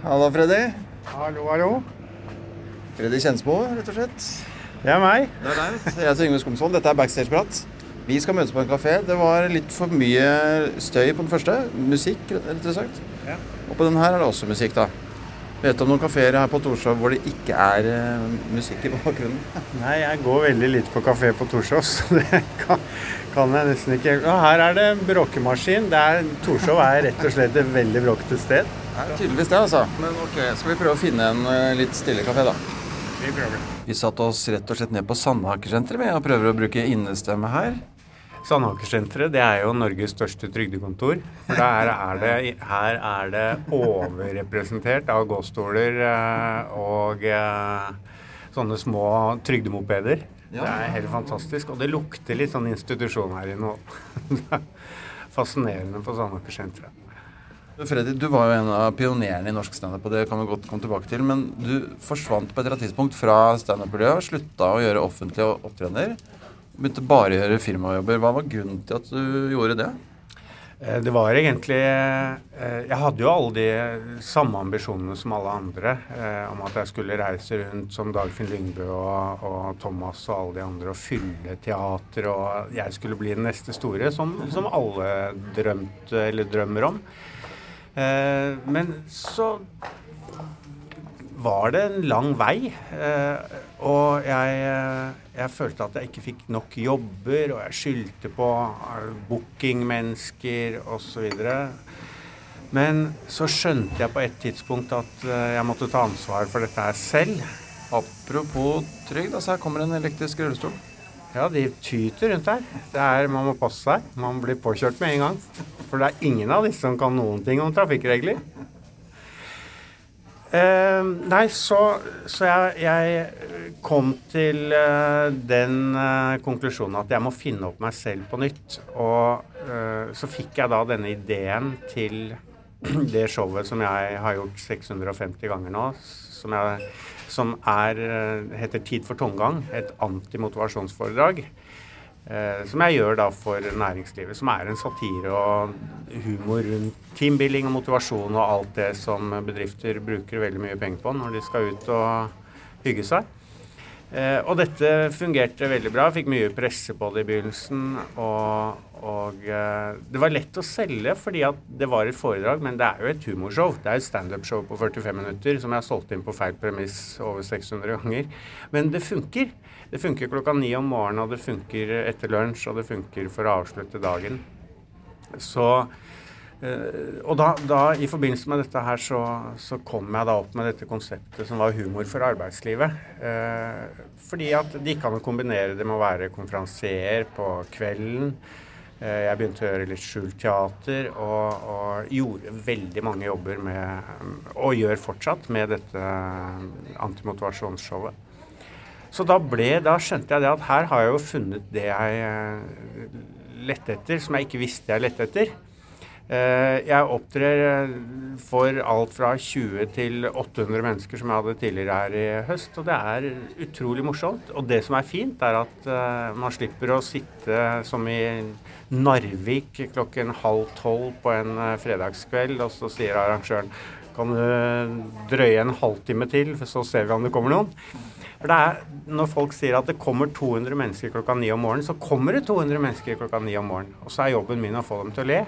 Hallo, Freddy. Hallo, hallo. Freddy Kjensmo, rett og slett. Det er meg. Det er deg. Jeg heter Yngve Skomsvold. Dette er Backstage-prat. Vi skal møtes på en kafé. Det var litt for mye støy på den første. Musikk, rett og slett. Ja. Og på den her er det også musikk, da. Vet du om noen kafeer her på Torshov hvor det ikke er uh, musikk i bakgrunnen? Nei, jeg går veldig lite på kafé på Torshov, så det kan, kan jeg nesten ikke. Og her er det bråkemaskin. Det Torshov er rett og slett et veldig bråkete sted. Det er tydeligvis det, altså. Men ok, skal vi prøve å finne en eh, litt stille kafé, da. Vi prøver. Vi satte oss rett og slett ned på Sandhakersenteret med og prøver å bruke innestemme her. Sandhakersenteret det er jo Norges største trygdekontor. For der er det, her er det overrepresentert av gåstoler eh, og eh, sånne små trygdemopeder. Det er helt fantastisk. Og det lukter litt sånn institusjon her inne òg. Fascinerende på Sandaker-senteret. Freddy, du var jo en av pionerene i norsk standup, og det kan vi godt komme tilbake til. Men du forsvant på et eller annet tidspunkt fra standup-miljøet, slutta å gjøre offentlige opptredener. Begynte bare å gjøre firmajobber. Hva var grunnen til at du gjorde det? Eh, Det var egentlig eh, Jeg hadde jo alle de samme ambisjonene som alle andre eh, om at jeg skulle reise rundt som Dagfinn Lyngbø og, og Thomas og alle de andre og fylle teater, og jeg skulle bli den neste store, som, som alle drømte eller drømmer om. Eh, Men så var det en lang vei. eh, Og jeg, eh, jeg følte at jeg ikke fikk nok jobber, og jeg skyldte på bookingmennesker osv. Men så skjønte jeg på et tidspunkt at jeg måtte ta ansvar for dette her selv. Apropos trygd, altså her kommer en elektrisk rullestol. Ja, de tyter rundt her. Er, man må passe seg. Man blir påkjørt med en gang. For det er ingen av disse som kan noen ting om trafikkregler. Eh, nei, så, så jeg, jeg kom til eh, den eh, konklusjonen at jeg må finne opp meg selv på nytt. Og eh, så fikk jeg da denne ideen til det showet som jeg har gjort 650 ganger nå, som, jeg, som er, eh, heter Tid for tomgang. Et antimotivasjonsforedrag. Eh, som jeg gjør da for næringslivet, som er en satire og humor rundt teambuilding og motivasjon og alt det som bedrifter bruker veldig mye penger på når de skal ut og hygge seg. Eh, og dette fungerte veldig bra. Fikk mye presse på det i begynnelsen. Og, og eh, det var lett å selge fordi at det var et foredrag, men det er jo et humorshow. Det er et standup-show på 45 minutter som jeg har solgt inn på feil premiss over 600 ganger. Men det funker. Det funker klokka ni om morgenen, og det funker etter lunsj, og det funker for å avslutte dagen. Så Og da, da, i forbindelse med dette her, så, så kom jeg da opp med dette konseptet som var humor for arbeidslivet. Eh, fordi at det gikk an å kombinere det med å være konferansier på kvelden. Eh, jeg begynte å gjøre litt skjult teater, og, og gjorde veldig mange jobber med Og gjør fortsatt med dette antimotivasjonsshowet. Så da, ble, da skjønte jeg det at her har jeg jo funnet det jeg eh, lette etter, som jeg ikke visste jeg lette etter. Eh, Jeg opptrer eh, for alt fra 20 til 800 mennesker som jeg hadde tidligere her i høst, og det er utrolig morsomt. Og det som er fint, er at eh, man slipper å sitte som i Narvik klokken halv tolv på en fredagskveld, og så sier arrangøren kan du drøye en halvtime til, for så ser vi om det kommer noen. For det er, Når folk sier at det kommer 200 mennesker klokka ni om morgenen, så kommer det 200 mennesker klokka ni om morgenen. Og så er jobben min å få dem til å le.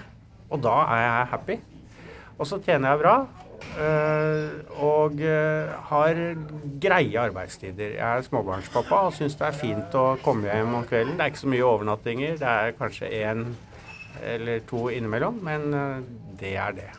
Og da er jeg happy. Og så tjener jeg bra. øh, og øh, har greie arbeidstider. Jeg er småbarnspappa og syns det er fint å komme hjem om kvelden. Det er ikke så mye overnattinger. Det er kanskje én eller to innimellom, men øh, det er det.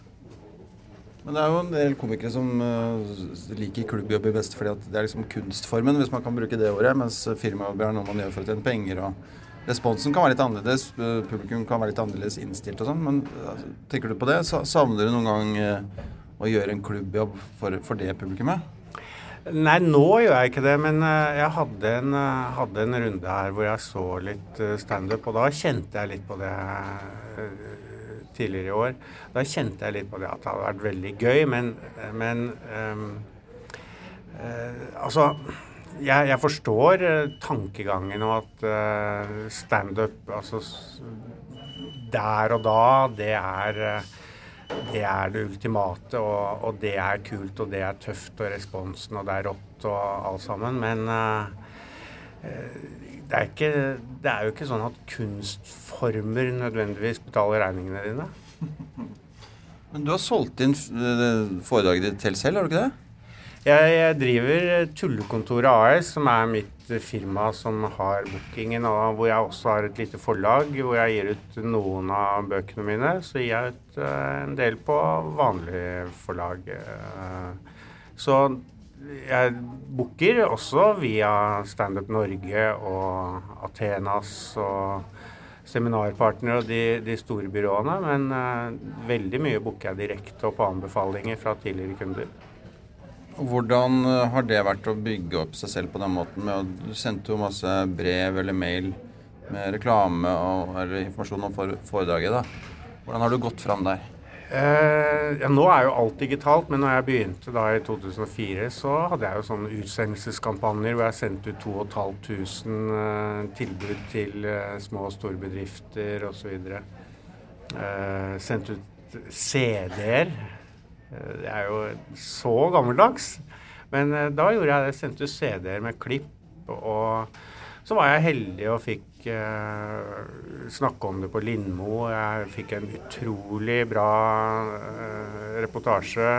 Men det er jo en del komikere som eh, liker klubbjobber best fordi det er liksom kunstformen, hvis man kan bruke det ordet, mens firmajobb er noe man gjør for å tjene penger. og Responsen kan være litt annerledes, eh, publikum kan være litt annerledes innstilt og sånn, men eh, tenker du på det? Savner du noen gang eh, å gjøre en klubbjobb for, for det publikummet? Nei, nå gjør jeg ikke det, men jeg hadde en, hadde en runde her hvor jeg så litt standup, og da kjente jeg litt på det tidligere i år. Da kjente jeg litt på det at det hadde vært veldig gøy, men, men um, eh, Altså, jeg, jeg forstår eh, tankegangen og at eh, standup altså der og da, det er eh, det er det ultimate, og, og, det er kult, og det er tøft, og responsen, og det er rått, og alt sammen. Men uh, det, er ikke, det er jo ikke sånn at kunstformer nødvendigvis betaler regningene dine. Men du har solgt inn foredraget ditt selv, har du ikke det? Jeg driver Tullekontoret AS, som er mitt firma som har bookingen, og hvor jeg også har et lite forlag hvor jeg gir ut noen av bøkene mine. Så gir jeg ut eh, en del på vanlig forlag. Eh. Så jeg booker også via Standup Norge og Athenas og seminarpartnere og de, de, store byråene, men uh, veldig mye booker jeg direkte og på anbefalinger fra tidligere kunder. Hvordan eh, har det vært å bygge opp seg selv på den måten? du sendte jo masse brev eller mail med reklame og, eller informasjon om foredraget. da. Hvordan har du gått fram der? Eh, ja, nå er jo alt digitalt, men når jeg begynte da i 2004, så hadde jeg jo sånne utsendelseskampanjer hvor jeg sendte ut 2500 eh, tilbud til eh, små og store bedrifter osv. Eh, sendte ut CD-er det er jo så gammeldags. Men eh, da gjorde jeg det. Sendte CD-er med klipp. Og så var jeg heldig og fikk eh, snakke om det på Lindmo. Jeg fikk en utrolig bra eh, reportasje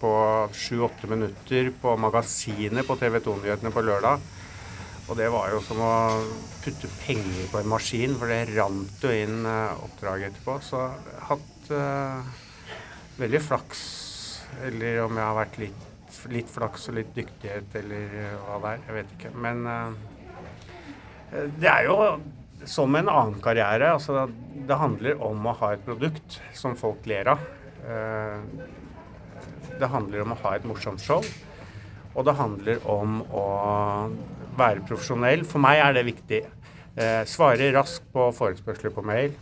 på sju-åtte minutter på Magasinet på TV 2-nyhetene på lørdag. Og det var jo som å putte penger på en maskin, for det rant jo inn eh, oppdrag etterpå. Så jeg har hatt eh, veldig flaks eller om jeg har vært litt, litt flaks og litt dyktighet, eller hva det er. Jeg vet ikke. Men uh, det er jo som en annen karriere. Altså, det handler om å ha et produkt som folk ler av. Det handler om å ha et morsomt show. Og det handler om å være profesjonell. For meg er det viktig. Svare raskt på forespørsler på mail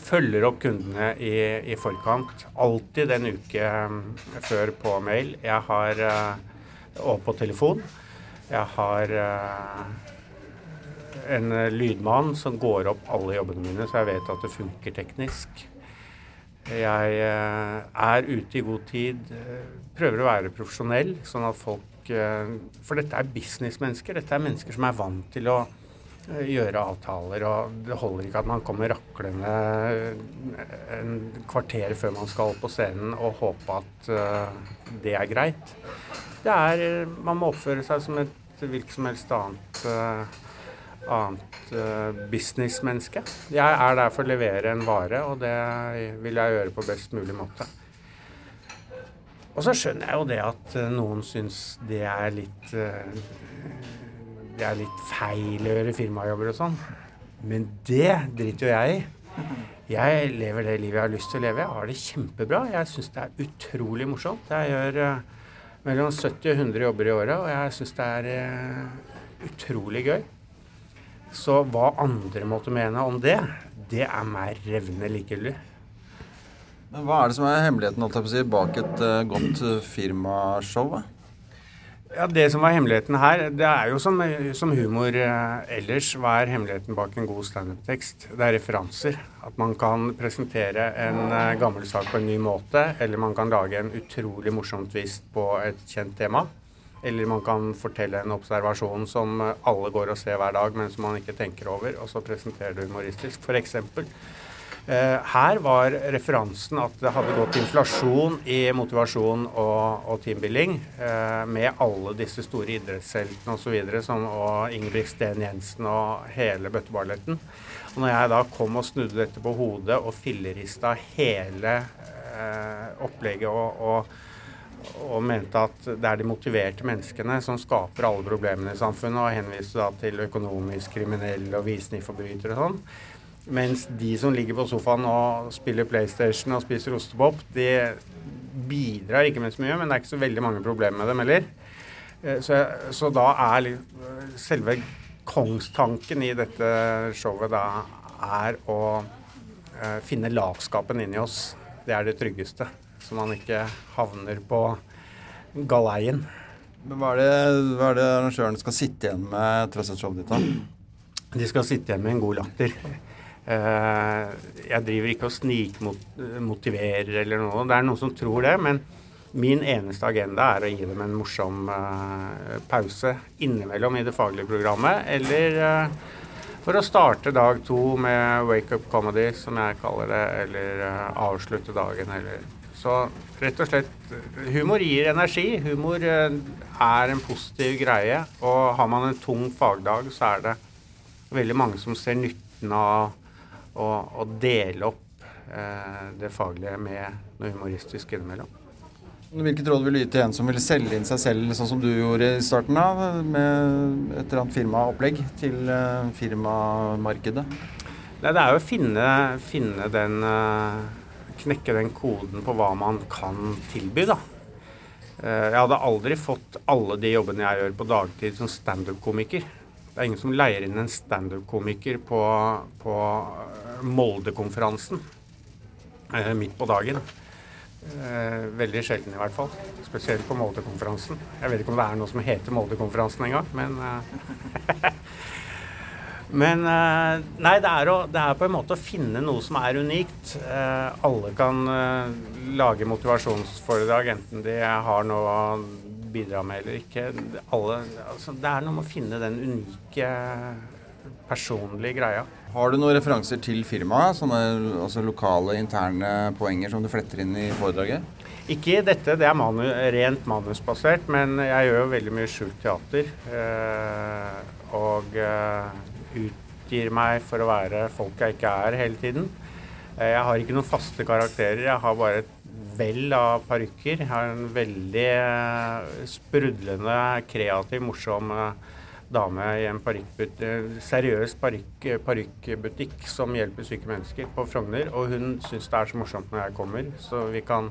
følger opp kundene i, i, forkant. Alltid en uke um, før på mail. Jeg har uh, Og på telefon. Jeg har uh, en lydmann som går opp alle jobbene mine, så jeg vet at det funker teknisk. Jeg uh, er ute i god tid. Prøver å være profesjonell, sånn at folk For dette er businessmennesker. Dette er mennesker som er vant til å gjøre avtaler. og Det holder ikke at man kommer raklende en kvarter før man skal på scenen og håpe at uh, det er greit. Det er, Man må oppføre seg som et hvilket som helst annet, uh, annet uh, businessmenneske. Jeg er der for å levere en vare, og det vil jeg gjøre på best mulig måte. Og så skjønner jeg jo det at noen syns det er litt det er litt feil å gjøre firmajobber og sånn. Men det driter jo jeg i. Jeg lever det livet jeg har lyst til å leve. Jeg har det kjempebra. Jeg syns det er utrolig morsomt. Jeg gjør uh, mellom 70 og 100 jobber i året, og jeg syns det er uh, utrolig gøy. Så hva andre måtte mene om det, det er meg revnende likegyldig. Men Hva er det som er hemmeligheten bak et uh, godt firmashow? Ja, Det som var hemmeligheten her, det er jo som, som humor eh, ellers. Hva er hemmeligheten bak en god standup-tekst? Det er referanser. At man kan presentere en eh, gammel sak på en ny måte. Eller man kan lage en utrolig morsom twist på et kjent tema. Eller man kan fortelle en observasjon som alle går og ser hver dag, men som man ikke tenker over, og så presenterer det humoristisk. For eksempel, her var referansen at det hadde gått inflasjon i motivasjon og, og teambuilding eh, med alle disse store idrettsheltene osv. som og Ingebrigt Jensen og hele bøtteballetten. Og når jeg da kom og snudde dette på hodet og fillerista hele eh, opplegget og, og, og, mente at det er de motiverte menneskene som skaper alle problemene i samfunnet, og henviste da til økonomisk kriminelle og visningsforbrytere og sånn, mens de som ligger på sofaen og spiller PlayStation og spiser ostepop, de bidrar ikke med så mye, men det er ikke så veldig mange problemer med dem heller. Eh, så, så, da er selve kongstanken i dette showet da er å uh, finne latskapen inni oss. Det er det tryggeste. Så man ikke havner på galeien. Men hva er, det, hva er det arrangøren skal sitte igjen med etter å ha sett showet ditt, da? De skal sitte igjen med en god latter. Eh, jeg driver ikke og snikmotiverer eller noe. Det er noen som tror det. Men min eneste agenda er å gi dem en morsom eh, pause innimellom i det faglige programmet. Eller eh, for å starte dag to med wake up comedy, som jeg kaller det. Eller avslutte dagen, eller Så rett og slett Humor gir energi. Humor er en positiv greie. Og har man en tung fagdag, så er det veldig mange som ser nytten av å, å dele opp eh, det faglige med noe humoristisk innimellom. Hvilket råd vil du gi til en som vil selge inn seg selv, sånn som du gjorde i starten av, med et eller annet firmaopplegg til uh, firmamarkedet? Nei, det er jo å finne, finne den uh, Knekke den koden på hva man kan tilby, da. Uh, jeg hadde aldri fått alle de jobbene jeg gjør på dagtid som standup-komiker. Det er ingen som leier inn en standup-komiker på, på eh, Molde-konferansen eh, midt på dagen. Eh, veldig sjelden i hvert fall. Spesielt på Molde-konferansen. Jeg vet ikke om det er noe som heter Molde-konferansen engang, men eh, Men nei, det er, å, det er, på en måte å finne noe som er unikt. Alle kan lage motivasjonsforedrag, enten de har noe å bidra med eller ikke. Alle, altså, det er noe med å finne den unike, personlige greia. Har du noen referanser til firmaet? Sånne altså lokale, interne poenger som du fletter inn i foredraget? Ikke i dette, det er manu, rent manusbasert, men jeg gjør jo veldig mye skjult teater. Eh, og eh, utgir meg for å være folk jeg ikke er hele tiden. Eh, jeg har ikke noen faste karakterer, jeg har bare et vell av parykker. Jeg har en veldig sprudlende, kreativ, morsom eh, dame i en eh, seriøs parykkbutikk som hjelper syke mennesker på Frogner. Og hun syns det er så morsomt når jeg kommer, så vi kan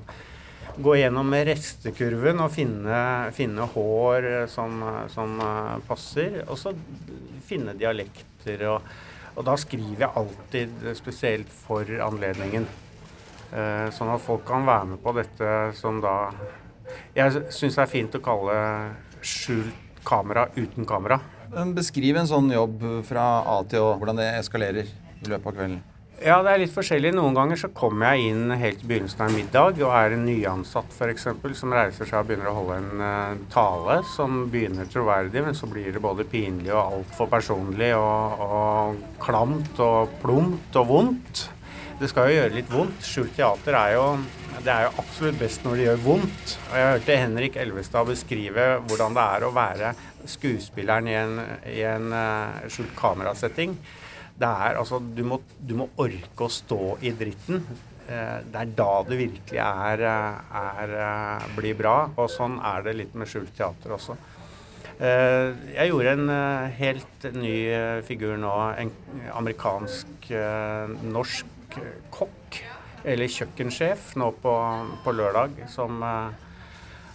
gå gjennom restekurven og finne, finne hår som, som, passer. Og så finne dialekter. Og, og da skriver jeg alltid spesielt for anledningen. Eh, sånn at folk kan være med på dette som da Jeg syns det er fint å kalle skjult kamera uten kamera. Beskriv en sånn jobb fra A til Å, hvordan det eskalerer i løpet av kvelden. Ja, det er litt forskjellig. Noen ganger så kommer jeg inn helt i begynnelsen av en middag og er en nyansatt f.eks. som reiser seg og begynner å holde en uh, tale som begynner troverdig, men så blir det både pinlig og altfor personlig og, og klamt og plumpt og vondt. Det skal jo gjøre litt vondt. Skjult teater er jo, det er jo absolutt best når det gjør vondt. Og jeg hørte Henrik Elvestad beskrive hvordan det er å være skuespilleren i en, en uh, skjult kamerasetting. Det er altså du må, du må, orke å stå i dritten. Uh, det er da det virkelig er, eh, er uh, blir bra. Og sånn er det litt med skjult teater også. Jeg gjorde en helt ny figur nå. En amerikansk, norsk kokk, eller kjøkkensjef, nå på, på lørdag, som uh,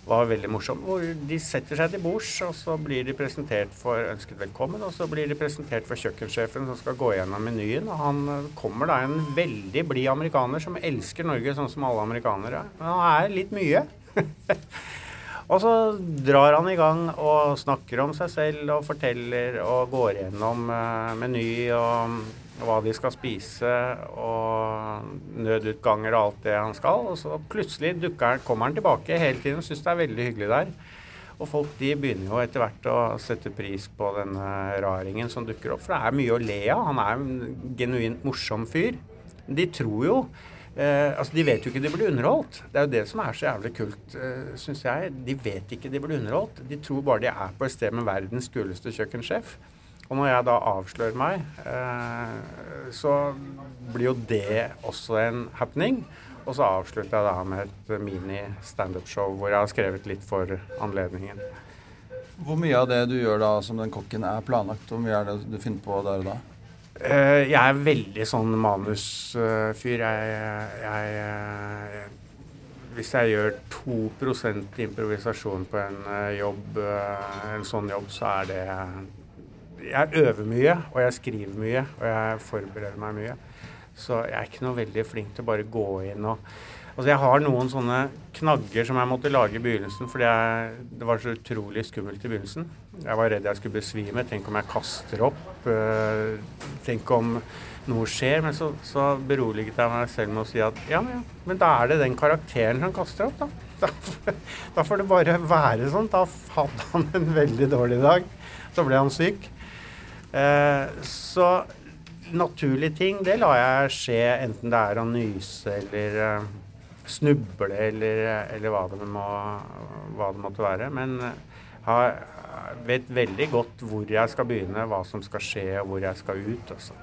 var veldig morsom. Hvor de setter seg til bords, og så blir de presentert for ønsket velkommen. Og så blir de presentert for kjøkkensjefen som skal gå gjennom menyen. Og han uh, kommer da en veldig blid amerikaner som elsker Norge sånn som alle amerikanere. Men han er litt mye. og så drar han i gang og snakker om seg selv og forteller og går gjennom uh, meny og hva de skal spise, og nødutganger og alt det han skal. Og så plutselig dukker, kommer han tilbake hele tiden og syns det er veldig hyggelig der. Og folk de begynner jo etter hvert å sette pris på denne raringen som dukker opp. For det er mye å le av. Han er en genuint morsom fyr. De tror jo eh, Altså, de vet jo ikke de blir underholdt. Det er jo det som er så jævlig kult, eh, syns jeg. De vet ikke de blir underholdt. De tror bare de er på et sted med verdens kuleste kjøkkensjef. Og når jeg da avslører meg, eh, så blir jo det også en happening. Og så avslutter jeg da med et mini-standup-show hvor jeg har skrevet litt for anledningen. Hvor mye av det du gjør da som den kokken er planlagt? Hvor mye er det du finner på der og da? Eh, jeg er veldig sånn manusfyr. Jeg, jeg, jeg, hvis jeg gjør 2 improvisasjon på en eh, jobb, en sånn jobb, så er det jeg øver mye, og jeg skriver mye, og jeg forbereder meg mye. Så jeg er ikke noe veldig flink til å bare gå inn og Altså jeg har noen sånne knagger som jeg måtte lage i begynnelsen fordi jeg, det var så utrolig skummelt i begynnelsen. Jeg var redd jeg skulle besvime. Tenk om jeg kaster opp. Øh, tenk om noe skjer. Men så, så beroliget jeg meg selv med å si at ja, men, ja, men da er det den karakteren som kaster opp, da. Da, da får det bare være sånn. Da hadde han en veldig dårlig dag. Så ble han syk. Eh, så naturlige ting, det lar jeg skje, enten det er å nyse eller uh, snuble eller, eller hva, det må, hva, det måtte være. Men jeg vet veldig godt hvor jeg skal begynne, hva som skal skje og hvor jeg skal ut. Altså.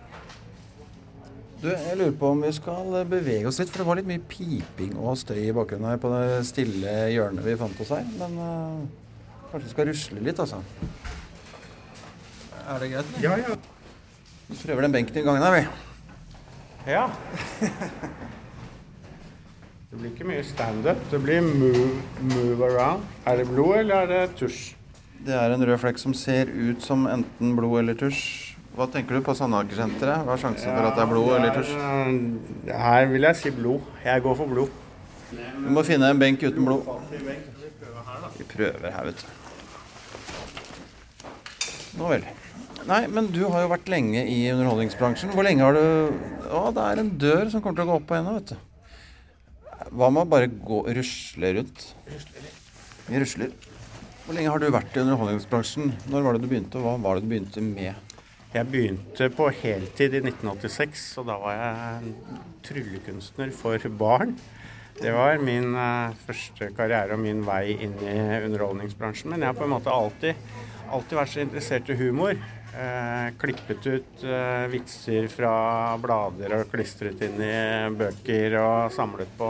Du, jeg lurer på om vi skal bevege oss litt, for det var litt mye piping og støy i bakgrunnen her på det stille hjørnet vi fant oss her. Men uh, kanskje vi skal rusle litt, altså. Er det greit? Ja, ja. Vi prøver den benken i gangen her, vi. Ja. Det blir ikke mye standup. Det blir move, move around. Er det blod, eller er det tusj? Det er en rød flekk som ser ut som enten blod eller tusj. Hva tenker du på Sandaker-senteret? Hva er sjansen ja, for at det er blod det er, eller tusj? Her vil jeg si blod. Jeg går for blod. Vi må finne en benk uten blod. Vi prøver her, vet du. Nå vel. Nei, men du har jo vært lenge i underholdningsbransjen. Hvor lenge har du Å, det er en dør som kommer til å gå opp på ennå, vet du. Hva med å bare gå rusle rundt? Vi rusler. Hvor lenge har du vært i underholdningsbransjen? Når var det du begynte, og hva var det du begynte med? Jeg begynte på heltid i 1986, og da var jeg tryllekunstner for barn. Det var min uh, første karriere og min vei inn i underholdningsbransjen. Men jeg har på en måte alltid, alltid vært så interessert i humor. Uh, klippet ut uh, vitser fra blader og klistret inn i bøker og samlet på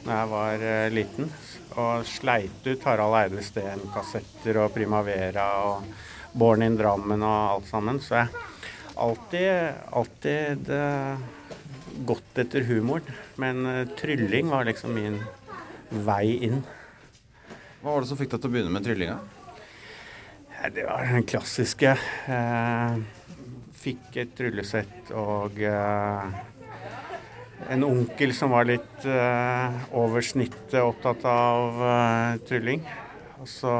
da jeg var liten. Og sleit ut Harald Eide Steen-kassetter og Primavera og Born in Drammen og alt sammen. Så jeg alltid, alltid gått etter humoren. Men trylling var liksom min vei inn. Hva var det som fikk deg til å begynne med tryllinga? Det var den klassiske. Uh, fikk et rullesett og en onkel som var litt over snittet opptatt av trylling. Og så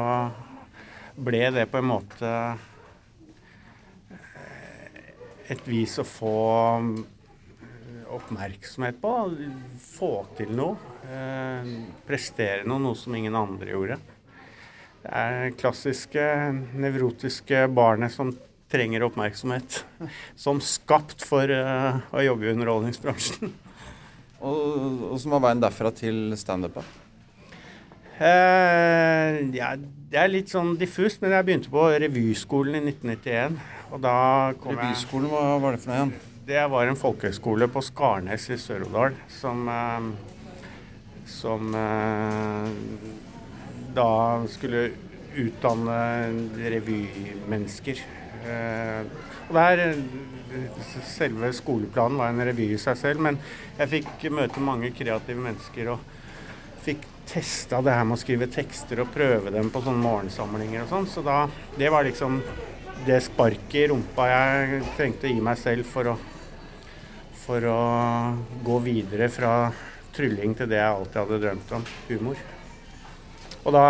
ble det på en måte eh, et vis å få eh, oppmerksomhet på. Få til noe. Eh, prestere noe, noe som ingen andre gjorde. Det er klassiske nevrotiske barnet som trenger oppmerksomhet. Som skapt for å jobbe i underholdningsbransjen. Og Åssen var veien derfra til standup? Uh, ja, det er litt sånn diffust, men jeg begynte på revyskolen i 1991. Og da kom Revyskolen, hva var det for noe igjen? Det var en folkehøyskole på Skarnes i Sør-Odal som, uh, som eh, da skulle utdanne revymennesker. Eh, og der Selve skoleplanen var en revy i seg selv, men jeg fikk møte mange kreative mennesker og fikk testa det her med å skrive tekster og prøve dem på sånne morgensamlinger og sånn. Så da Det var liksom det sparket i rumpa jeg trengte å gi meg selv for å, for å gå videre fra trylling til det jeg alltid hadde drømt om humor. Og da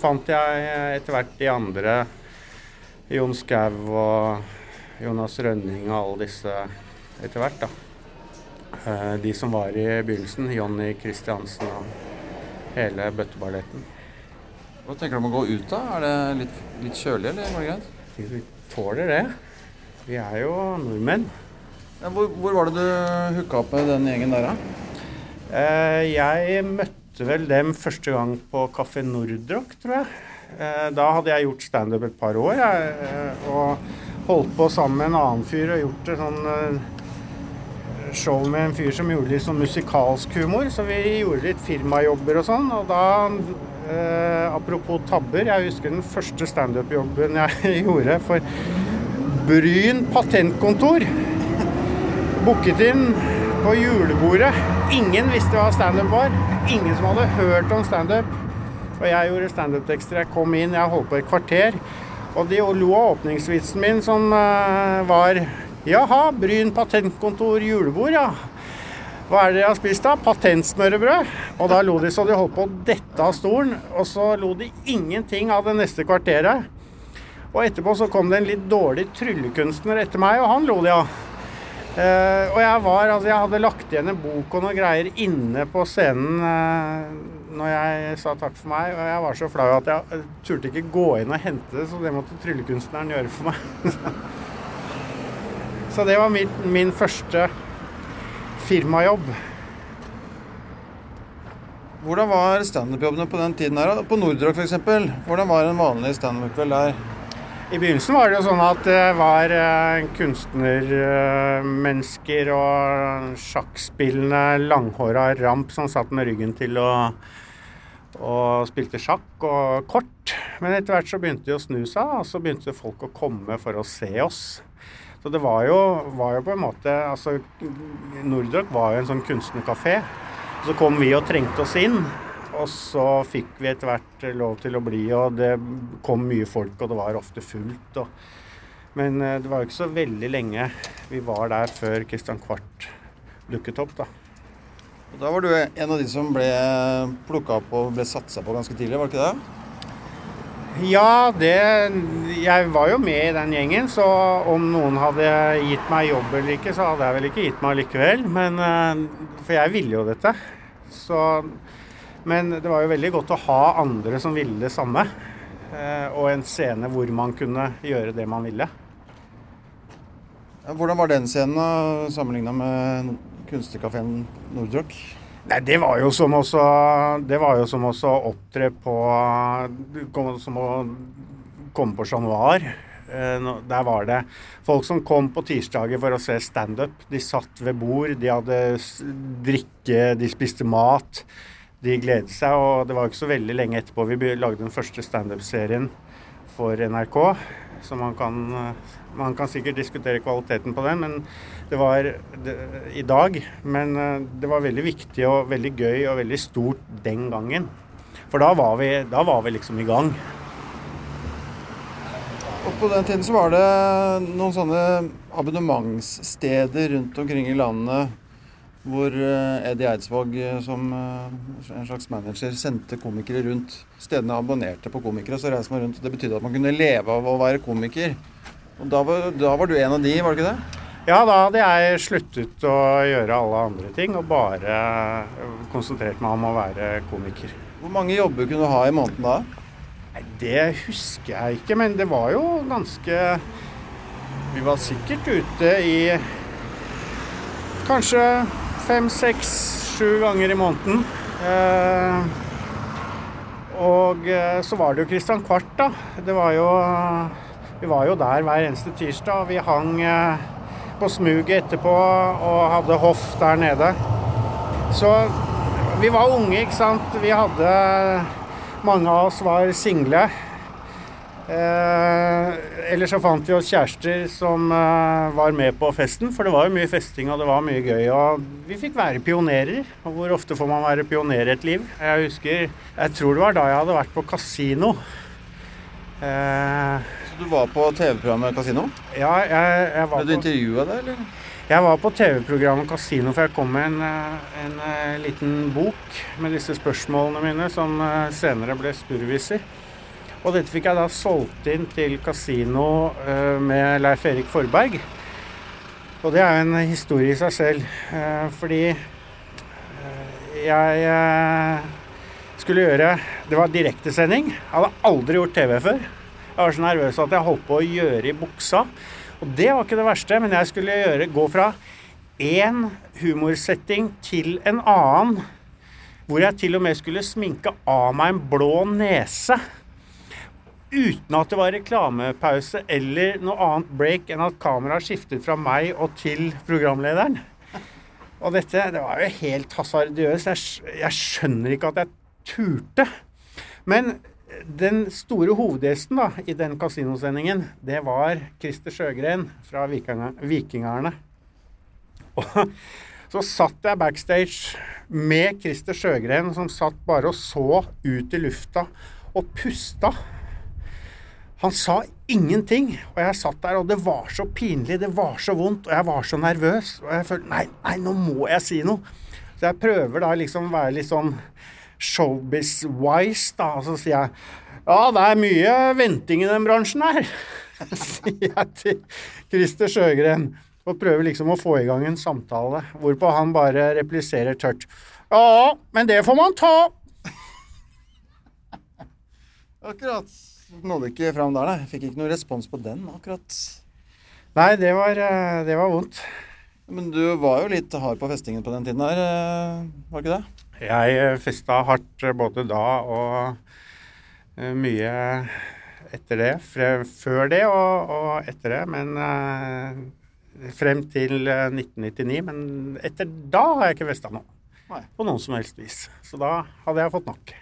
fant jeg etter hvert de andre, Jon Skau og Jonas Rønning og alle disse etter hvert, da. Eh, de som var i begynnelsen, Jonny Kristiansen og hele bøtteballetten. Hva tenker du om å gå ut, da? Er det litt, litt kjølig, eller går det greit? Vi tåler det. Vi er jo nordmenn. Ja, hvor, hvor, var det du hooka opp med den gjengen der, da? Eh, jeg møtte vel dem første gang på Kafé Nordrock, tror jeg. Eh, da hadde jeg gjort standup et par år, jeg, eh, og holdt på sammen med en annen fyr og gjort et sånn eh, show med en fyr som gjorde litt sånn musikalsk humor, så vi gjorde litt firmajobber og sånn. Og da, apropos tabber, jeg husker den første standup-jobben jeg gjorde for Bryn patentkontor. Booket inn på julebordet. Ingen visste hva standup var. Ingen som hadde hørt om standup. Og jeg gjorde standup-tekster. Jeg kom inn, jeg holdt på et kvarter. Og de lo av åpningsvitsen min, som uh, var Jaha, Bryn patentkontor julebord, ja. Hva er det dere har spist, da? Patentsmørbrød? Og da lo de så de holdt på å dette av stolen. Og så lo de ingenting av det neste kvarteret. Og etterpå så kom det en litt dårlig tryllekunstner etter meg, og han lo de av. Uh, og jeg var Altså, jeg hadde lagt igjen en bok og noen greier inne på scenen uh, når jeg sa takk for meg, og jeg var så flau at jeg turte ikke gå inn og hente det, så det måtte tryllekunstneren gjøre for meg. så det var min, min første firmajobb. Hvordan var standup-jobbene på den tiden her? På Nordrock f.eks. Hvordan var en vanlig standup-kveld der? I begynnelsen var det jo sånn at det var uh, kunstnermennesker og sjakkspillende, langhåra ramp som satt med ryggen til og, og spilte sjakk og kort. Men etter hvert så begynte de å snu seg, og så begynte folk å komme for å se oss. Så det var jo, var jo på en måte altså Nordrock var jo en sånn kunstnerkafé. Så kom vi og trengte oss inn. Og så fikk vi etter hvert lov til å bli, og det kom mye folk, og det var ofte fullt. Og, men eh, det var jo ikke så veldig lenge vi var der før Christian Kvart dukket opp, da. Og Da var du en av de som ble plukka opp og ble satsa på ganske tidlig, var det ikke det? Ja, det Jeg var jo med i den gjengen, så om noen hadde gitt meg jobb eller ikke, så hadde jeg vel ikke gitt meg likevel. Men eh, For jeg ville jo dette. Så men det var jo veldig godt å ha andre som ville det samme. Eh, og en scene hvor man kunne gjøre det man ville. Hvordan var den scenen sammenligna med kunstnerkafeen Nordrock? Nei, det var jo som også Det var jo som også opptre på Som å komme på Chat Noir. Eh, der var det folk som kom på tirsdager for å se standup. De satt ved bord, de hadde drikke, de spiste mat de gledet seg. Og det var ikke så veldig lenge etterpå vi lagde den første standup-serien for NRK. Så man kan, man kan, sikkert diskutere kvaliteten på den men det var det, i dag. Men eh, det var veldig viktig og veldig gøy og veldig stort den gangen. For da var vi, da var vi liksom i gang. Og på den tiden så var det noen sånne abonnementssteder rundt omkring i landet hvor eh, Eddie Eidsvåg eh, som eh, en slags manager sendte komikere rundt. Stedene abonnerte på komikere, så reiste man rundt. Det betydde at man kunne leve av å være komiker. Og da var, da var du en av de, var det ikke det? Ja, da hadde jeg sluttet å gjøre alle andre ting og bare konsentrert meg om å være komiker. Hvor mange jobber kunne du ha i måneden da? Nei, Det husker jeg ikke, men det var jo ganske Vi var sikkert ute i kanskje fem, seks, sju ganger i måneden. Eh, og eh, så var det jo Christian Kvart, da. Det var jo Vi var jo der hver eneste tirsdag. Vi hang eh, på smuget etterpå og hadde hoff der nede. Så vi var unge, ikke sant. Vi hadde Mange av oss var single. Eh, eller så fant vi oss kjærester som eh, var med på festen, for det var jo mye festing og det var mye gøy. Og vi fikk være pionerer. Og hvor ofte får man være pioner i et liv? Jeg husker Jeg tror det var da jeg hadde vært på kasino. Eh, så du var på TV-programmet Kasino? Ja, jeg, jeg var Ble du intervjua der, eller? Jeg var på TV-programmet Kasino, for jeg kom med en, eh, en, en, eh, liten bok med disse spørsmålene mine, som senere ble spurviser. Og dette fikk jeg da solgt inn til kasino uh, med Leif Erik Forberg. Og det er jo en historie i seg selv, uh, fordi uh, jeg skulle gjøre Det var direktesending. Jeg hadde aldri gjort TV før. Jeg var så nervøs at jeg holdt på å gjøre i buksa. Og det var ikke det verste, men jeg skulle gjøre, gå fra én humorsetting til en annen. Hvor jeg til og med skulle sminke av meg en blå nese uten at det var reklamepause eller noe annet break enn at kameraet skiftet fra meg og til programlederen. Og dette det var jo helt hasardiøst. Jeg, jeg skjønner ikke at jeg turte. Men den store hovedgjesten da, i den kasinosendingen, det var Christer Sjøgren fra Vikingerne. Og så satt jeg backstage med Christer Sjøgren, som satt bare og så ut i lufta og pusta. Han sa ingenting, og jeg satt der, og det var så pinlig, det var så vondt, og jeg var så nervøs. Og jeg følte nei, nei, nå må jeg si noe. Så jeg prøver da liksom å være litt sånn showbiz-wise, da. Og så sier jeg ja, det er mye venting i den bransjen her, sier jeg til Christer Sjøgren. Og prøver liksom å få i gang en samtale, hvorpå han bare repliserer tørt. Ja, men det får man ta. Akkurat. Nådde ikke fram der, nei. Fikk ikke noen respons på den, akkurat. Nei, det var, eh, det var vondt. Men du var jo litt hard på festingen på den tiden her, eh, var ikke det? Jeg eh, festa hardt både da og mye etter det. Før det og, og etter det, men frem til 1999. Men etter da har jeg ikke festa noe. På noen som helst vis. Så da hadde jeg fått nok.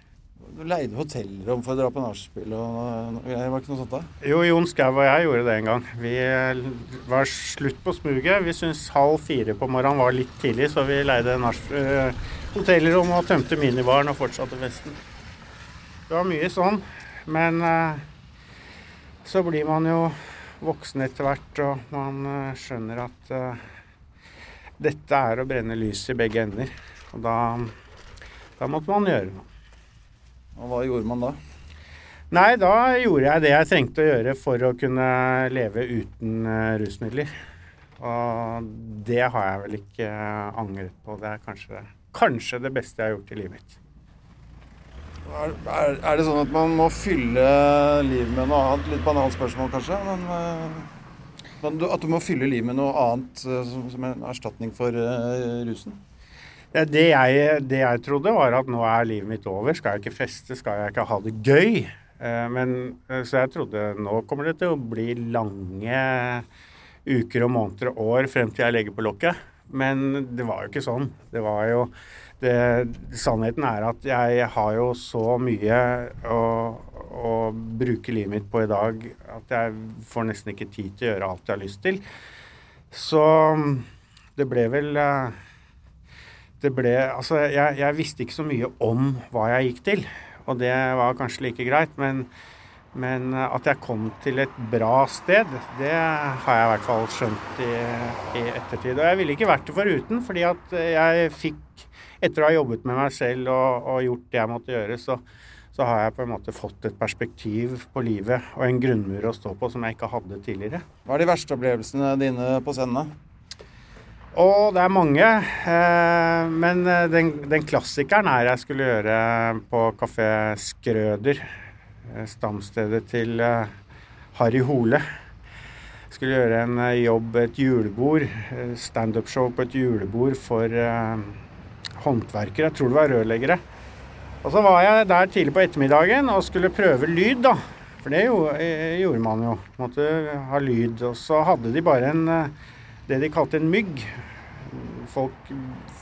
Leide hotellrom for å dra på nachspiel og greier, var ikke noe sånt da? Jo, Jon Skau og jeg gjorde det en gang. Vi eh, var slutt på smuget. Vi syntes halv fire på morgenen var litt tidlig, så vi leide uh, hotellrom og tømte minibaren og fortsatte festen. Det var mye sånn. Men uh, så blir man jo voksen etter hvert, og man uh, skjønner at dette er å brenne lys i begge ender. Og da, da måtte man gjøre noe. Og hva gjorde man da? Nei, da gjorde jeg det jeg trengte å gjøre for å kunne leve uten uh, rusmidler. Og det har jeg vel ikke uh, angret på. Det er kanskje, kanskje, det beste jeg har gjort i livet mitt. Er, er, er, det sånn at man må fylle livet med noe annet? Litt banalt spørsmål, kanskje. Men, uh, at du må fylle livet med noe annet som, som en erstatning for rusen? Det jeg, det jeg, trodde, var at nå er livet mitt over. Skal jeg ikke feste? Skal jeg ikke ha det gøy? Eh, men, eh, så jeg trodde nå kommer det til å bli lange uker og måneder og år frem til jeg legger på lokket. Men det var jo ikke sånn. Det var jo det, Sannheten er at jeg har jo så mye å, å bruke livet mitt på i dag at jeg får nesten ikke tid til å gjøre alt jeg har lyst til. Så det ble vel eh, det ble Altså, jeg, jeg, visste ikke så mye om hva jeg gikk til. Og det var kanskje like greit. Men, men at jeg kom til et bra sted, det har jeg i hvert fall skjønt i, i ettertid. Og jeg ville ikke vært det foruten, fordi at jeg fikk Etter å ha jobbet med meg selv og, og gjort det jeg måtte gjøre, så, så har jeg på en måte fått et perspektiv på livet og en grunnmur å stå på som jeg ikke hadde tidligere. Hva er de verste opplevelsene dine på scenen? Og det er mange. Eh, men eh, den, den, klassikeren er jeg skulle gjøre på Kafé Skrøder. Eh, stamstedet til Harry Hole. Skulle gjøre en jobb, et julebord. Standup-show på et julebord for håndverkere. Jeg tror det var rørleggere. Og så var jeg der tidlig på ettermiddagen og skulle prøve lyd, da. For det gjorde man jo. Måtte ha lyd. Og så hadde de bare en det de kalte en mygg. Folk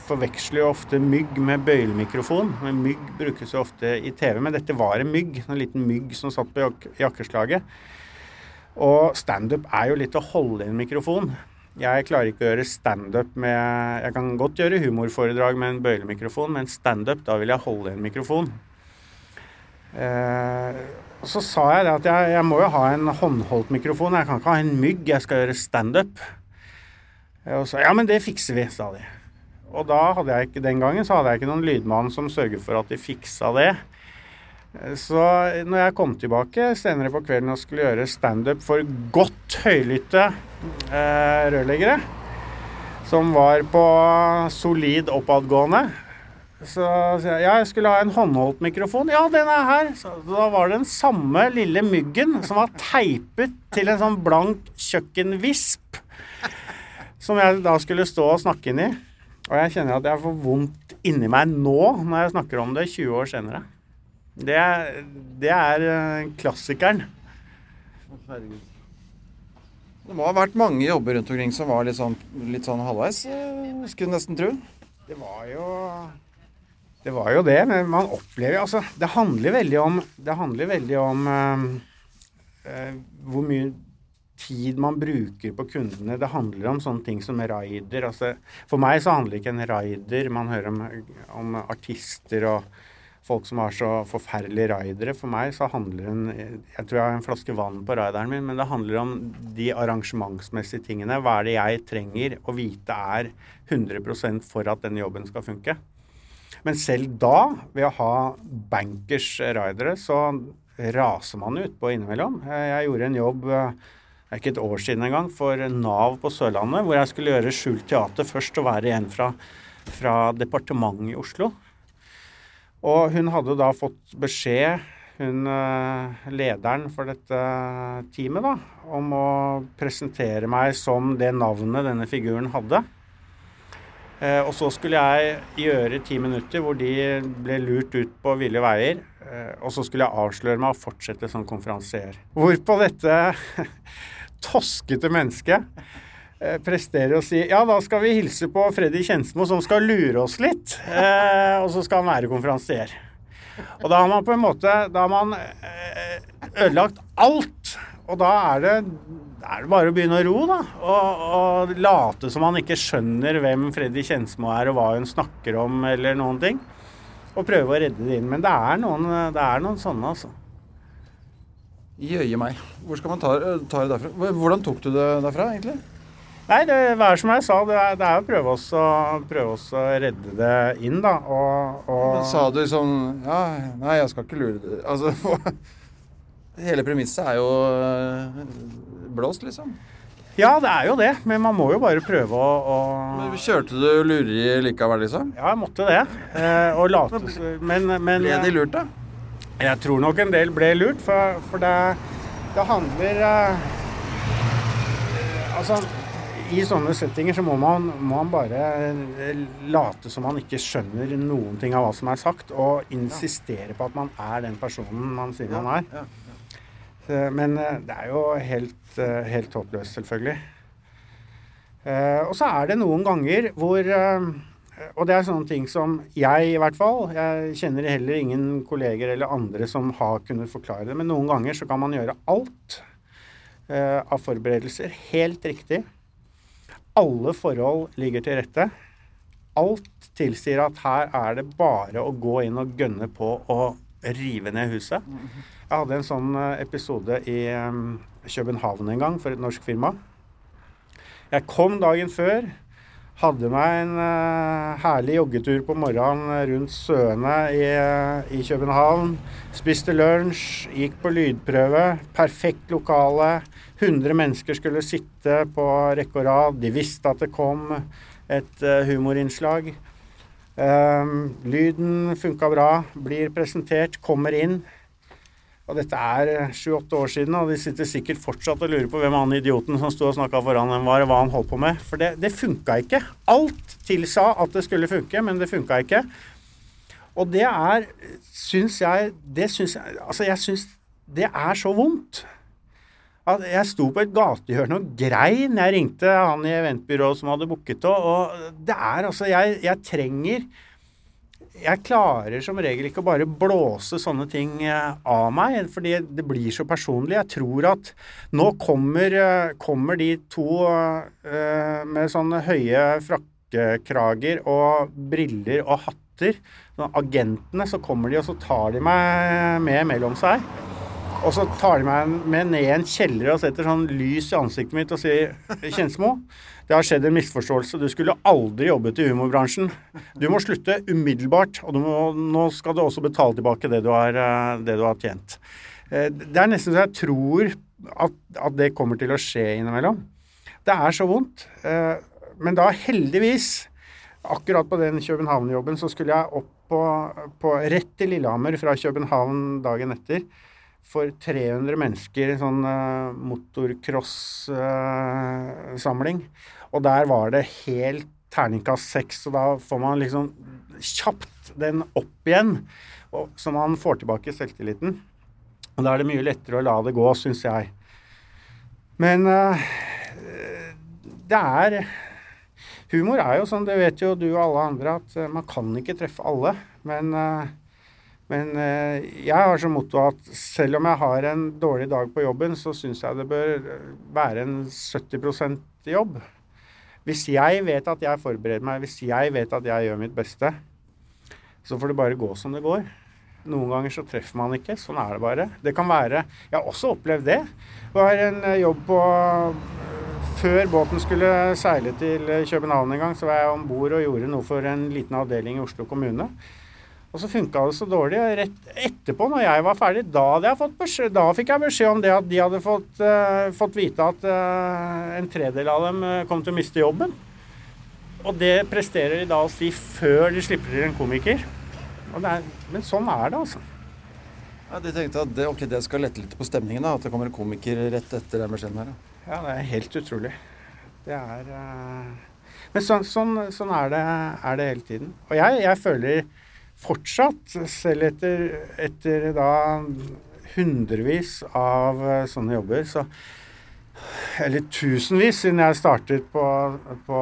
forveksler jo ofte mygg med bøylemikrofon. Men mygg brukes jo ofte i TV, men dette var en mygg. En liten mygg som satt på jak jakkeslaget. Og standup er jo litt å holde i en mikrofon. Jeg klarer ikke å gjøre standup med Jeg kan godt gjøre humorforedrag med en bøylemikrofon, men standup, da vil jeg holde i en mikrofon. Eh, så sa jeg det at jeg, jeg, må jo ha en håndholdt mikrofon. Jeg kan ikke ha en mygg. Jeg skal gjøre standup. Og så ja, men det fikser vi, sa de. Og da hadde jeg ikke, den gangen så hadde jeg ikke noen lydmann som sørget for at de fiksa det. Så når jeg kom tilbake senere på kvelden og skulle gjøre standup for godt høylytte eh, rørleggere, som var på solid oppadgående så sa jeg ja, jeg skulle ha en håndholdt mikrofon. Ja, den er her. Så da var det den samme lille myggen som var teipet til en sånn blank kjøkkenvisp som jeg da skulle stå og snakke inn i. Og jeg kjenner at jeg får vondt inni meg nå, når jeg snakker om det 20 år senere. Det, det er klassikeren. klassikeren. Det må ha vært mange jobber rundt omkring som var litt sånn, litt sånn halvveis, eh, skulle nesten tro. Det var jo Det var jo det, men man opplever altså Det handler veldig om Det handler veldig om øh, hvor mye tid man bruker på kundene. Det handler om sånne ting som rider. Altså, for meg så handler ikke en rider Man hører om, om, artister og folk som har så forferdelige ridere. For meg så handler en Jeg tror jeg har en flaske vann på rideren min, men det handler om de arrangementsmessige tingene. Hva er det jeg trenger å vite er 100% for at den jobben skal funke? Men selv da, ved å ha bankers ridere, så raser man ut på innimellom. Jeg gjorde en jobb det er ikke et år siden engang, for Nav på Sørlandet, hvor jeg skulle gjøre skjult teater først og være en fra, fra departementet i Oslo. Og hun hadde da fått beskjed, hun eh, lederen for dette teamet, da, om å presentere meg som det navnet denne figuren hadde. Eh, og så skulle jeg gjøre ti minutter hvor de ble lurt ut på ville veier. Eh, og så skulle jeg avsløre meg og fortsette som konferansier. Hvorpå dette toskete menneske eh, presterer å si ja, da skal vi hilse på Freddy Kjensmo som skal lure oss litt. Eh, og så skal han være konferansier. Og da har man på en måte Da har man eh, ødelagt alt. Og da er det, er det bare å begynne å ro, da. Og, og, late som man ikke skjønner hvem Freddy Kjensmo er, og hva hun snakker om, eller noen ting. Og prøve å redde det inn. Men det er noen, det er noen sånne, altså. Jøye meg. Hvor skal man ta, ta, det derfra? Hvordan tok du det derfra, egentlig? Nei, det er som jeg sa, det er, det er å prøve oss, å, prøve oss å redde det inn, da. Og, og... Men sa du sånn Ja, nei, jeg skal ikke lure deg Altså, hele premisset er jo eh, blåst, liksom. Ja, det er jo det, men man må jo bare prøve å, å... Men Kjørte du lureri likevel, liksom? Ja, jeg måtte det. Eh, og late men, men Ble de lurt, da? Jeg tror nok en del ble lurt, for, for det, det, handler uh, Altså, i sånne settinger så må man, må man, bare eh, late som man ikke skjønner noen ting av hva som er sagt, og insistere på at man er den personen man sier man er. Men uh, det er jo helt, helt håpløst, selvfølgelig. og så er det noen ganger hvor og det er sånne ting som jeg, i hvert fall Jeg kjenner heller ingen kolleger eller andre som har kunnet forklare det. Men noen ganger så kan man gjøre alt eh, av forberedelser helt riktig. Alle forhold ligger til rette. Alt tilsier at her er det bare å gå inn og gønne på å rive ned huset. Jeg hadde en sånn eh, episode i um, København en gang for et norsk firma. Jeg kom dagen før. Hadde meg en uh, herlig joggetur på morgenen rundt Søene i, uh, i, København. Spiste lunsj, gikk på lydprøve. Perfekt lokale. 100 mennesker skulle sitte på rekke og rad. De visste at det kom et uh, humorinnslag. lyden funka bra. Blir presentert, kommer inn. Og dette er sju-åtte år siden, og de sitter sikkert fortsatt og lurer på hvem han idioten som sto og snakka foran dem var, og hva han holdt på med. For det, det funka ikke. Alt tilsa at det skulle funke, men det funka ikke. Og det er, syns jeg Det syns jeg Altså, jeg syns det er så vondt. At jeg sto på et gatehjørne og grein. Jeg ringte han i eventbyrået som hadde booket det, og det er altså Jeg, jeg trenger jeg klarer som regel ikke å bare blåse sånne ting eh, av meg, fordi det blir så personlig. Jeg tror at nå kommer, eh, kommer de to uh, med sånne høye frakkekrager og briller og hatter, agentene, så kommer de og så tar de meg med mellom seg. Og så tar de meg med ned i en kjeller og setter sånn lys i ansiktet mitt og sier 'Kjensmo'. Det har skjedd en misforståelse. Du skulle aldri jobbet i humorbransjen. Du må slutte umiddelbart, og må, nå skal du også betale tilbake det du har, eh, det du har tjent. Eh, det er nesten så jeg tror at, at, det kommer til å skje innimellom. Det er så vondt. Eh, men da heldigvis, akkurat på den København-jobben, så skulle jeg opp på, på rett til Lillehammer fra København dagen etter for 300 mennesker, en sånn uh, motocross-samling. Uh, og der var det helt terningkast seks, og da får man liksom kjapt den opp igjen, og, så man får tilbake selvtilliten. Og da er det mye lettere å la det gå, syns jeg. Men uh, det er Humor er jo sånn, det vet jo du og alle andre, at man kan ikke treffe alle. Men uh, men eh, jeg har som motto at selv om jeg har en dårlig dag på jobben, så syns jeg det bør være en 70% jobb. Hvis jeg vet at jeg forbereder meg, hvis jeg vet at jeg gjør mitt beste, så får det bare gå som det går. Noen ganger så treffer man ikke. Sånn er det bare. Det kan være Jeg har også opplevd det. Det var en eh, jobb på Før båten skulle seile til København en gang, så var jeg om bord og gjorde noe for en liten avdeling i Oslo kommune. Og så funka det så dårlig. Rett etterpå, når jeg var ferdig, da, jeg fått beskjed, da fikk jeg beskjed om det at de hadde fått, uh, fått vite at uh, en tredel av dem uh, kom til å miste jobben. Og det presterer de da å si før de slipper til en komiker. Er, men sånn er det, altså. Ja, De tenkte at det, okay, det skal lette litt på stemningen, da, at det kommer en komiker rett etter den beskjeden her. Da. Ja, det er helt utrolig. Det er Men sånn, sånn, sånn er, det, er, det, hele tiden. Og jeg, jeg føler fortsatt, selv etter, etter da hundrevis av eh, sånne jobber, så Eller tusenvis siden jeg startet på, på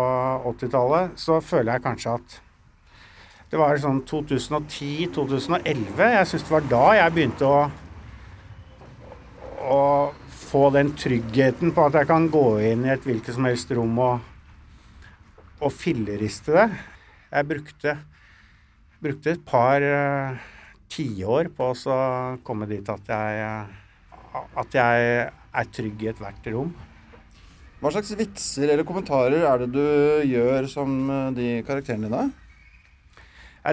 80-tallet, så føler jeg kanskje at det var sånn 2010-2011. Jeg syns det var da jeg begynte å, å få den tryggheten på at jeg kan gå inn i et hvilket som helst rom og, og filleriste det. Jeg brukte brukte et par uh, tiår på å komme dit at jeg, uh, at jeg er trygg i ethvert rom. Hva slags vitser eller kommentarer er det du gjør som uh, de karakterene dine?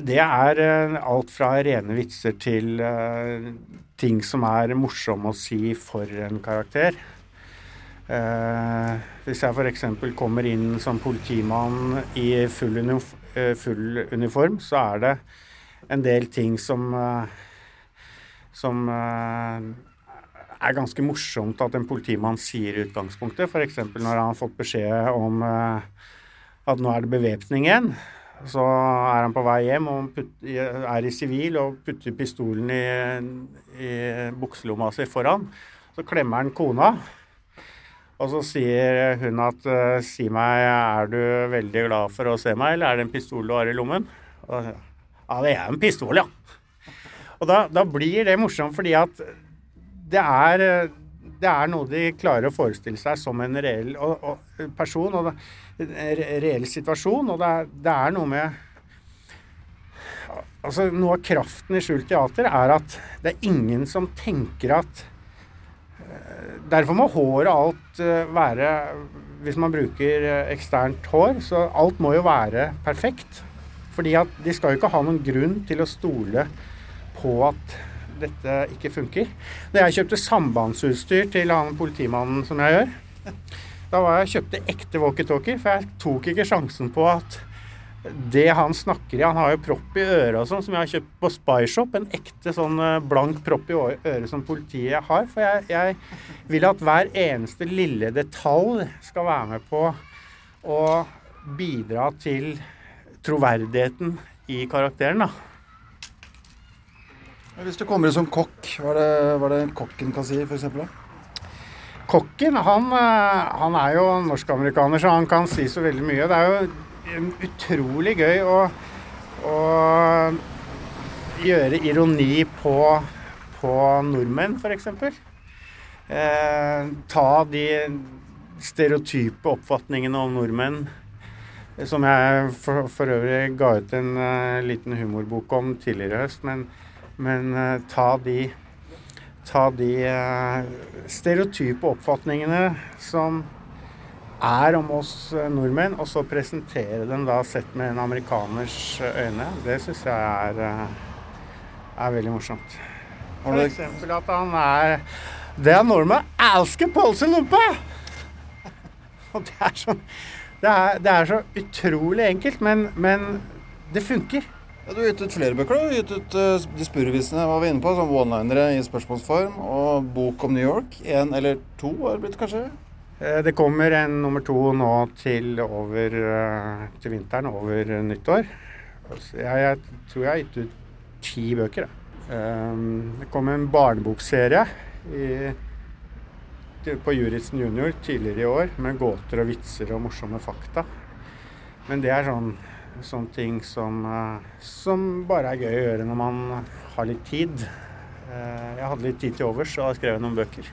Det er alt fra rene vitser til ting som er morsomme å si for en karakter. hvis jeg f.eks. kommer inn som politimann i full uniform Eh, full uniform, så er det en del ting som eh, som eh, er ganske morsomt at en politimann sier i utgangspunktet. F.eks. når han har fått beskjed om at nå er det bevæpning igjen. Så er han på vei hjem og er i sivil og putter pistolen i, i bukselomma si foran. Så klemmer han kona. Og så sier hun at uh, si meg, er du veldig glad for å se meg, eller er det en pistol du har i lommen? Og, ja, det er en pistol, ja. Og da, da blir det morsomt, fordi at det er, det er noe de klarer å forestille seg som en reell og, og person, og en reell situasjon. Og det er, det er noe med Altså, noe av kraften i skjult teater er at det er ingen som tenker at Derfor må håret alt eh, være Hvis man bruker eh, eksternt hår, så alt må jo være perfekt. Fordi at de skal jo ikke ha noen grunn til å stole på at dette ikke funker. Da jeg kjøpte sambandsutstyr til han politimannen som jeg gjør, da var jeg kjøpte ekte walkietalkie, for jeg tok ikke sjansen på at det han snakker i Han har jo propp i øret og sånn, som jeg har kjøpt på Spyshop. En ekte sånn eh, blank propp i øret som politiet har. For jeg, jeg vil at hver eneste lille detalj skal være med på å bidra til troverdigheten i karakteren, da. Hvis du kommer inn som kokk, hva er det, hva er det kokken kan si, f.eks.? Kokken, han, eh, han er jo norsk-amerikaner, så han kan si så veldig mye. Det er jo utrolig gøy å, å gjøre ironi på, på nordmenn, f.eks. Eh, ta de stereotype oppfatningene om nordmenn som jeg for, for øvrig ga ut en uh, liten humorbok om tidligere i høst. Men, men uh, ta de, ta de uh, stereotype oppfatningene som er om oss eh, nordmenn, og så presentere den da sett med en amerikaners eh, øyne, det syns jeg er, eh, er, veldig morsomt. For eksempel at han er Det er nordmenn elsker pølselompe! Og det er sånn det er, det er, så utrolig enkelt, men, men det funker. Ja, du har gitt ut flere bøker. Du har gitt ut uh, De spurrevisene var vi inne på, som one-linere i spørsmålsform, og bok om New York. Én eller to har det blitt, kanskje? Eh, det kommer en nummer to nå til, over, eh, til vinteren, over nyttår. Jeg, jeg, tror jeg har gitt ut ti bøker. Um, det kom en barnebokserie i, på Juritzen Junior tidligere i år med gåter og vitser og morsomme fakta. Men det er sånn, sånne ting som, som bare er gøy å gjøre når man har litt tid. Jeg hadde litt tid til overs, og har skrevet noen bøker.